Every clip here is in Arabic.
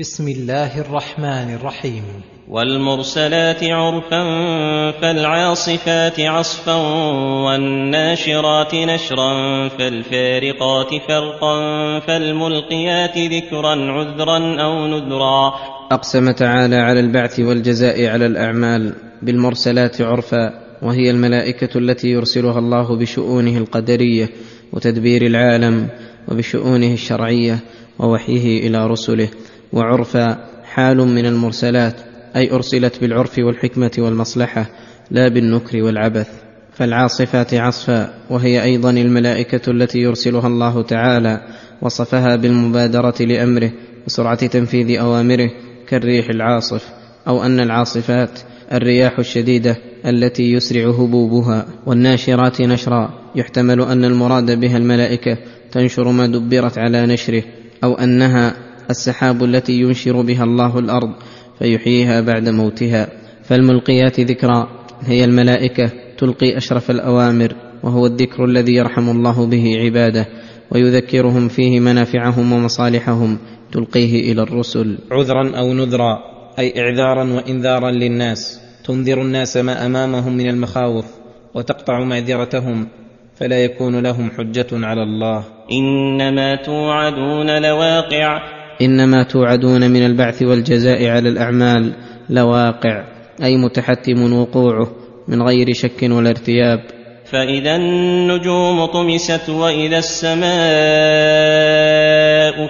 بسم الله الرحمن الرحيم. والمرسلات عرفا فالعاصفات عصفا والناشرات نشرا فالفارقات فرقا فالملقيات ذكرا عذرا أو نذرا. اقسم تعالى على البعث والجزاء على الأعمال بالمرسلات عرفا وهي الملائكة التي يرسلها الله بشؤونه القدرية وتدبير العالم وبشؤونه الشرعية ووحيه إلى رسله. وعرفا حال من المرسلات أي أرسلت بالعرف والحكمة والمصلحة لا بالنكر والعبث. فالعاصفات عصفا وهي أيضا الملائكة التي يرسلها الله تعالى وصفها بالمبادرة لأمره وسرعة تنفيذ أوامره كالريح العاصف أو أن العاصفات الرياح الشديدة التي يسرع هبوبها والناشرات نشرا. يحتمل أن المراد بها الملائكة تنشر ما دبرت على نشره أو أنها السحاب التي ينشر بها الله الأرض فيحييها بعد موتها. فالملقيات ذكرا هي الملائكة تلقي أشرف الأوامر وهو الذكر الذي يرحم الله به عباده ويذكرهم فيه منافعهم ومصالحهم تلقيه إلى الرسل. عذرا أو نذرا أي اعذارا وانذارا للناس. تنذر الناس ما أمامهم من المخاوف وتقطع معذرتهم فلا يكون لهم حجة على الله. إنما توعدون لواقع إنما توعدون من البعث والجزاء على الأعمال لواقع أي متحتم وقوعه من غير شك ولا ارتياب. فإذا النجوم طمست وإذا السماء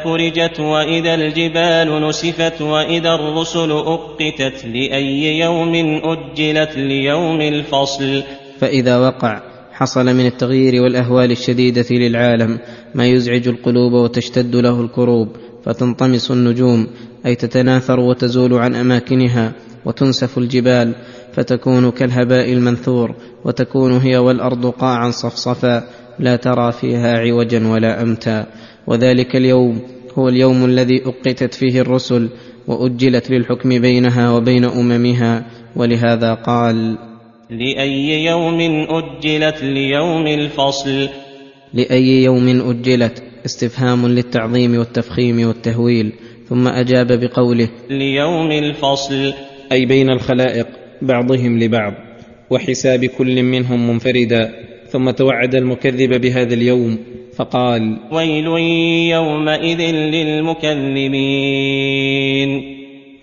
فرجت وإذا الجبال نسفت وإذا الرسل أقتت لأي يوم أجلت ليوم الفصل. فإذا وقع حصل من التغيير والأهوال الشديدة للعالم ما يزعج القلوب وتشتد له الكروب. فتنطمس النجوم أي تتناثر وتزول عن أماكنها وتنسف الجبال فتكون كالهباء المنثور وتكون هي والأرض قاعا صفصفا لا ترى فيها عوجا ولا أمتا. وذلك اليوم هو اليوم الذي أقتت فيه الرسل وأجلت للحكم بينها وبين أممها ولهذا قال لأي يوم أجلت ليوم الفصل؟ لأي يوم أجلت استفهام للتعظيم والتفخيم والتهويل ثم أجاب بقوله ليوم الفصل. أي بين الخلائق بعضهم لبعض وحساب كل منهم منفردا ثم توعد المكذب بهذا اليوم فقال ويل يومئذ للمكذبين.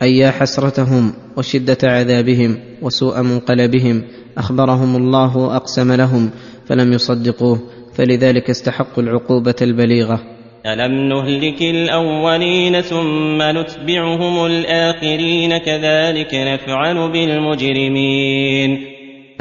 أي يا حسرتهم وشدة عذابهم وسوء منقلبهم أخبرهم الله وأقسم لهم فلم يصدقوه فلذلك استحقوا العقوبة البليغة. ألم نهلك الأولين ثم نتبعهم الآخرين كذلك نفعل بالمجرمين.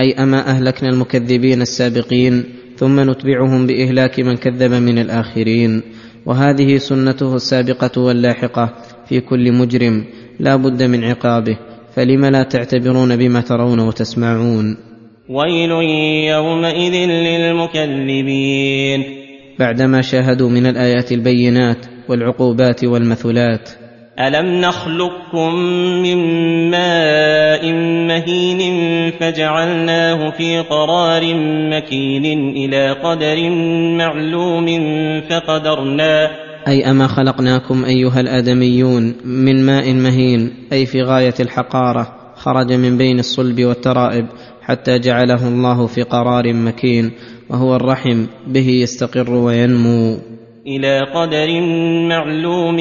أي أما أهلكنا المكذبين السابقين ثم نتبعهم بإهلاك من كذب من الآخرين. وهذه سنته السابقة واللاحقة في كل مجرم لا بد من عقابه. فلم لا تعتبرون بما ترون وتسمعون؟ ويل يومئذ للمكذبين. بعدما شاهدوا من الآيات البينات والعقوبات والمثلات. ألم نخلقكم من ماء مهين فجعلناه في قرار مكين إلى قدر معلوم فقدرنا. أي أما خلقناكم أيها الآدميون من ماء مهين أي في غاية الحقارة. خرج من بين الصلب والترائب حتى جعله الله في قرار مكين وهو الرحم به يستقر وينمو. إلى قدر معلوم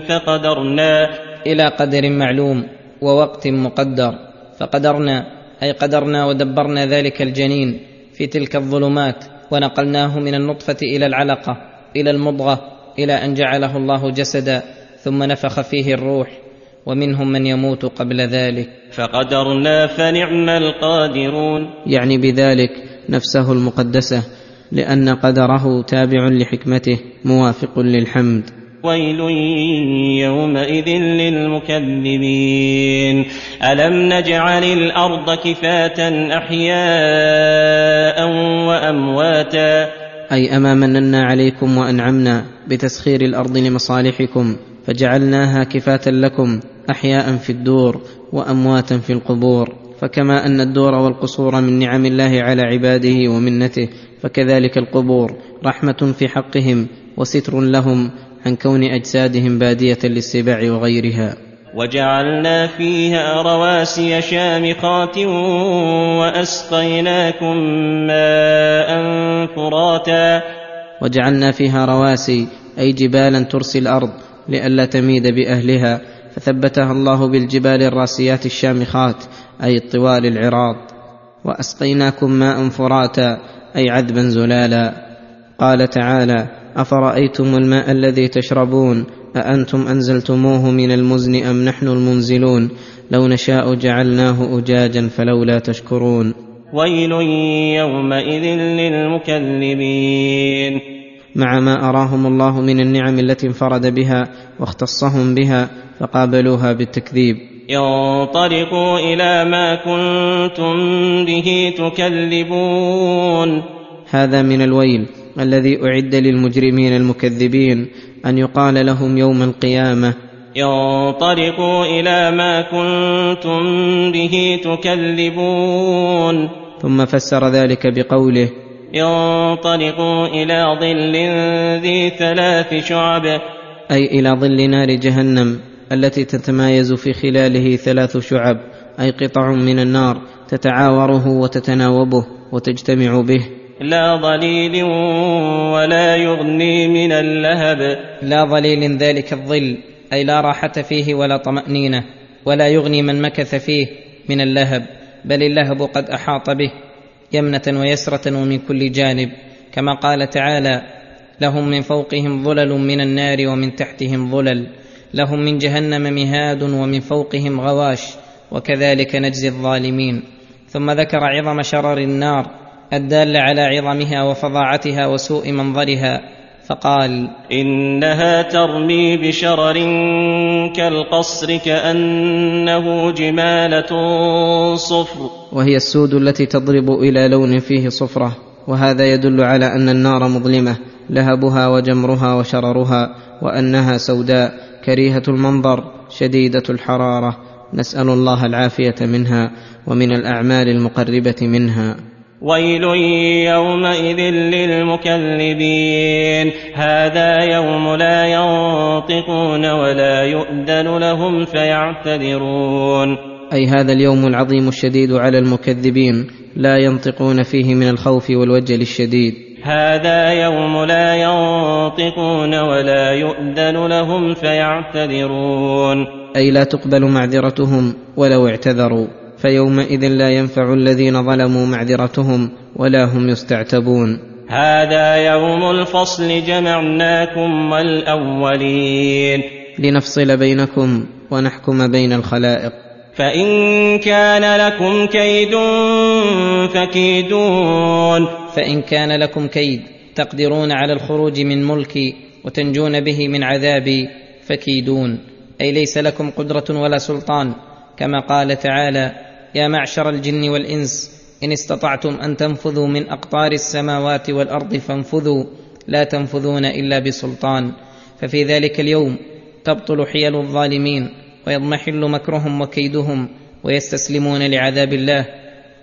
فقدرنا. إلى قدر معلوم ووقت مقدر. فقدرنا أي قدرنا ودبرنا ذلك الجنين في تلك الظلمات ونقلناه من النطفة إلى العلقة إلى المضغة إلى أن جعله الله جسدا ثم نفخ فيه الروح. ومنهم من يموت قبل ذلك. فقدرنا فنعم القادرون. يعني بذلك نفسه المقدسة لأن قدره تابع لحكمته موافق للحمد. ويل يومئذ للمكذبين. ألم نجعل الأرض كفاة أحياء وأمواتا؟ أي اما مننا عليكم وأنعمنا بتسخير الأرض لمصالحكم. فجعلناها كفاه لكم أحياء في الدور وأمواتا في القبور. فكما أن الدور والقصور من نعم الله على عباده ومنته فكذلك القبور رحمة في حقهم وستر لهم عن كون أجسادهم بادية للسباع وغيرها. وجعلنا فيها رواسي شامخات وأسقيناكم ماء فراتا. وجعلنا فيها رواسي أي جبالا ترسي الأرض لئلا تميد بأهلها فثبتها الله بالجبال الراسيات الشامخات أي الطوال العراض. وأسقيناكم ماء فراتا أي عذبا زلالا. قال تعالى أفرأيتم الماء الذي تشربون؟ أأنتم أنزلتموه من المزن أم نحن المنزلون؟ لو نشاء جعلناه أجاجا فلولا تشكرون. ويل يومئذ للمكذبين. مع ما أراهم الله من النعم التي انفرد بها واختصهم بها فقابلوها بالتكذيب. انطلقوا إلى ما كنتم به تكذبون. هذا من الويل الذي أعد للمجرمين المكذبين أن يقال لهم يوم القيامة. انطلقوا إلى ما كنتم به تكذبون. ثم فسر ذلك بقوله انطلقوا إلى ظل ذي ثلاث شعب. أي إلى ظل نار جهنم التي تتمايز في خلاله ثلاث شعب. أي قطع من النار تتعاوره وتتناوبه وتجتمع به. لا ظليل ولا يغني من اللهب. لا ظليل ذلك الظل أي لا راحة فيه ولا طمأنينة ولا يغني من مكث فيه من اللهب بل اللهب قد أحاط به. يمنة ويسرة ومن كل جانب كما قال تعالى لهم من فوقهم ظلل من النار ومن تحتهم ظلل لهم من جهنم مهاد ومن فوقهم غواش وكذلك نجزي الظالمين. ثم ذكر عظم شرر النار الدال على عظمها وفظاعتها وسوء منظرها. فقال إنها ترمي بشرر كالقصر كأنه جمالة صفر. وهي السود التي تضرب إلى لون فيه صفرة وهذا يدل على أن النار مظلمة لهبها وجمرها وشررها وأنها سوداء كريهة المنظر شديدة الحرارة نسأل الله العافية منها ومن الأعمال المقربة منها. ويل يومئذ للمكذبين. هذا يوم لا ينطقون ولا يؤذن لهم فيعتذرون. أي هذا اليوم العظيم الشديد على المكذبين لا ينطقون فيه من الخوف والوجل الشديد. هذا يوم لا ينطقون ولا يؤذن لهم فيعتذرون. أي لا تقبل معذرتهم ولو اعتذروا. فيومئذ لا ينفع الذين ظلموا معذرتهم ولا هم يستعتبون. هذا يوم الفصل جمعناكم والأولين. لنفصل بينكم ونحكم بين الخلائق. فإن كان لكم كيد فكيدون. فإن كان لكم كيد تقدرون على الخروج من ملكي وتنجون به من عذابي فكيدون. أي ليس لكم قدرة ولا سلطان كما قال تعالى يا معشر الجن والإنس إن استطعتم أن تنفذوا من أقطار السماوات والأرض فانفذوا لا تنفذون إلا بسلطان. ففي ذلك اليوم تبطل حيل الظالمين ويضمحل مكرهم وكيدهم ويستسلمون لعذاب الله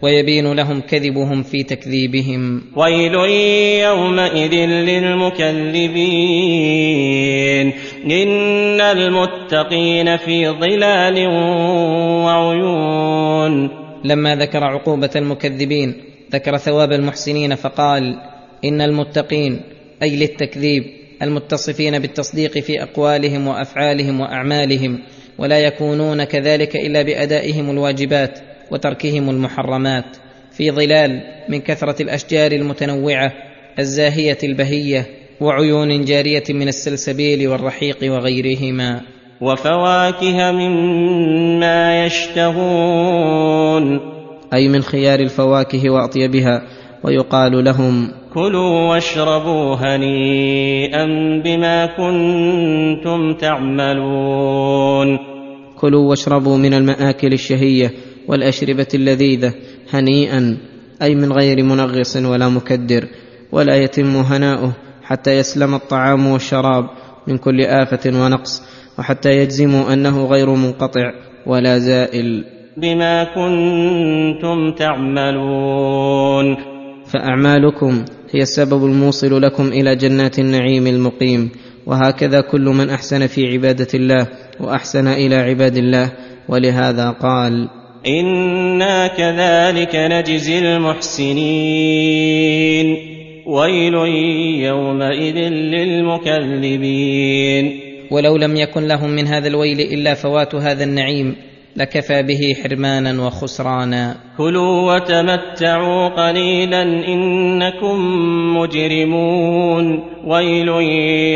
ويبين لهم كذبهم في تكذيبهم. ويل يومئذ للمكذبين. ان المتقين في ظلال وعيون. لما ذكر عقوبة المكذبين ذكر ثواب المحسنين فقال إن المتقين أي للتكذيب المتصفين بالتصديق في أقوالهم وأفعالهم وأعمالهم ولا يكونون كذلك إلا بأدائهم الواجبات وتركهم المحرمات. في ظلال من كثرة الأشجار المتنوعة الزاهية البهية وعيون جارية من السلسبيل والرحيق وغيرهما. وفواكه مما يشتهون. أي من خيار الفواكه وأطيبها ويقال لهم كلوا واشربوا هنيئا بما كنتم تعملون. كلوا واشربوا من المآكل الشهية والأشربة اللذيذة هنيئا أي من غير منغص ولا مكدر ولا يتم هناؤه حتى يسلم الطعام والشراب من كل آفة ونقص وحتى يجزموا أنه غير منقطع ولا زائل. بما كنتم تعملون. فأعمالكم هي السبب الموصل لكم إلى جنات النعيم المقيم وهكذا كل من أحسن في عبادة الله وأحسن إلى عباد الله ولهذا قال إنا كذلك نجزي المحسنين. ويل يومئذ للمكذبين. ولو لم يكن لهم من هذا الويل إلا فوات هذا النعيم لكفى به حرمانا وخسرانا. كلوا وتمتعوا قليلا إنكم مجرمون. ويل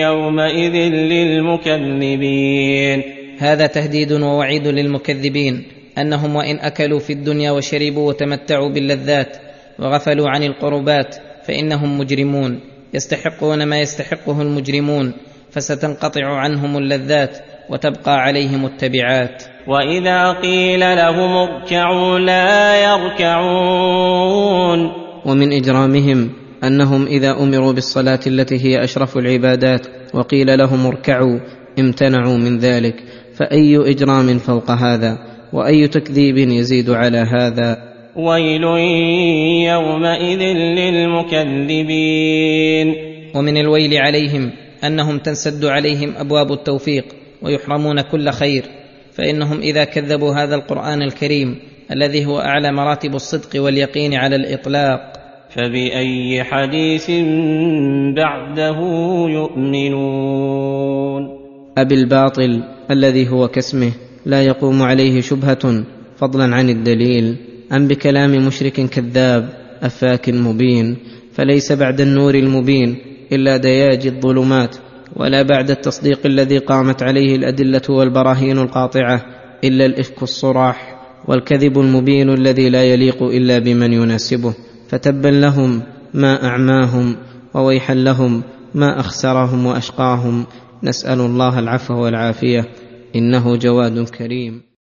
يومئذ للمكذبين. هذا تهديد ووعيد للمكذبين أنهم وإن أكلوا في الدنيا وشربوا وتمتعوا باللذات وغفلوا عن القربات فإنهم مجرمون. يستحقون ما يستحقه المجرمون. فستنقطع عنهم اللذات وتبقى عليهم التبعات. وإذا قيل لهم اركعوا لا يركعون ومن إجرامهم أنهم إذا أمروا بالصلاة التي هي أشرف العبادات وقيل لهم اركعوا امتنعوا من ذلك. فأي إجرام فوق هذا؟ وأي تكذيب يزيد على هذا؟ ويل يومئذ للمكذبين. ومن الويل عليهم أنهم تنسد عليهم أبواب التوفيق ويحرمون كل خير فإنهم إذا كذبوا هذا القرآن الكريم الذي هو أعلى مراتب الصدق واليقين على الإطلاق. فبأي حديث بعده يؤمنون؟ ابي الباطل الذي هو كاسمه لا يقوم عليه شبهة فضلا عن الدليل. أم بكلام مشرك كذاب أفاك مبين. فليس بعد النور المبين إلا دياج الظلمات ولا بعد التصديق الذي قامت عليه الأدلة والبراهين القاطعة إلا الإفك الصراح والكذب المبين الذي لا يليق إلا بمن يناسبه. فتبا لهم ما أعماهم وويحا لهم ما أخسرهم وأشقاهم. نسأل الله العفو والعافية إنه جواد كريم.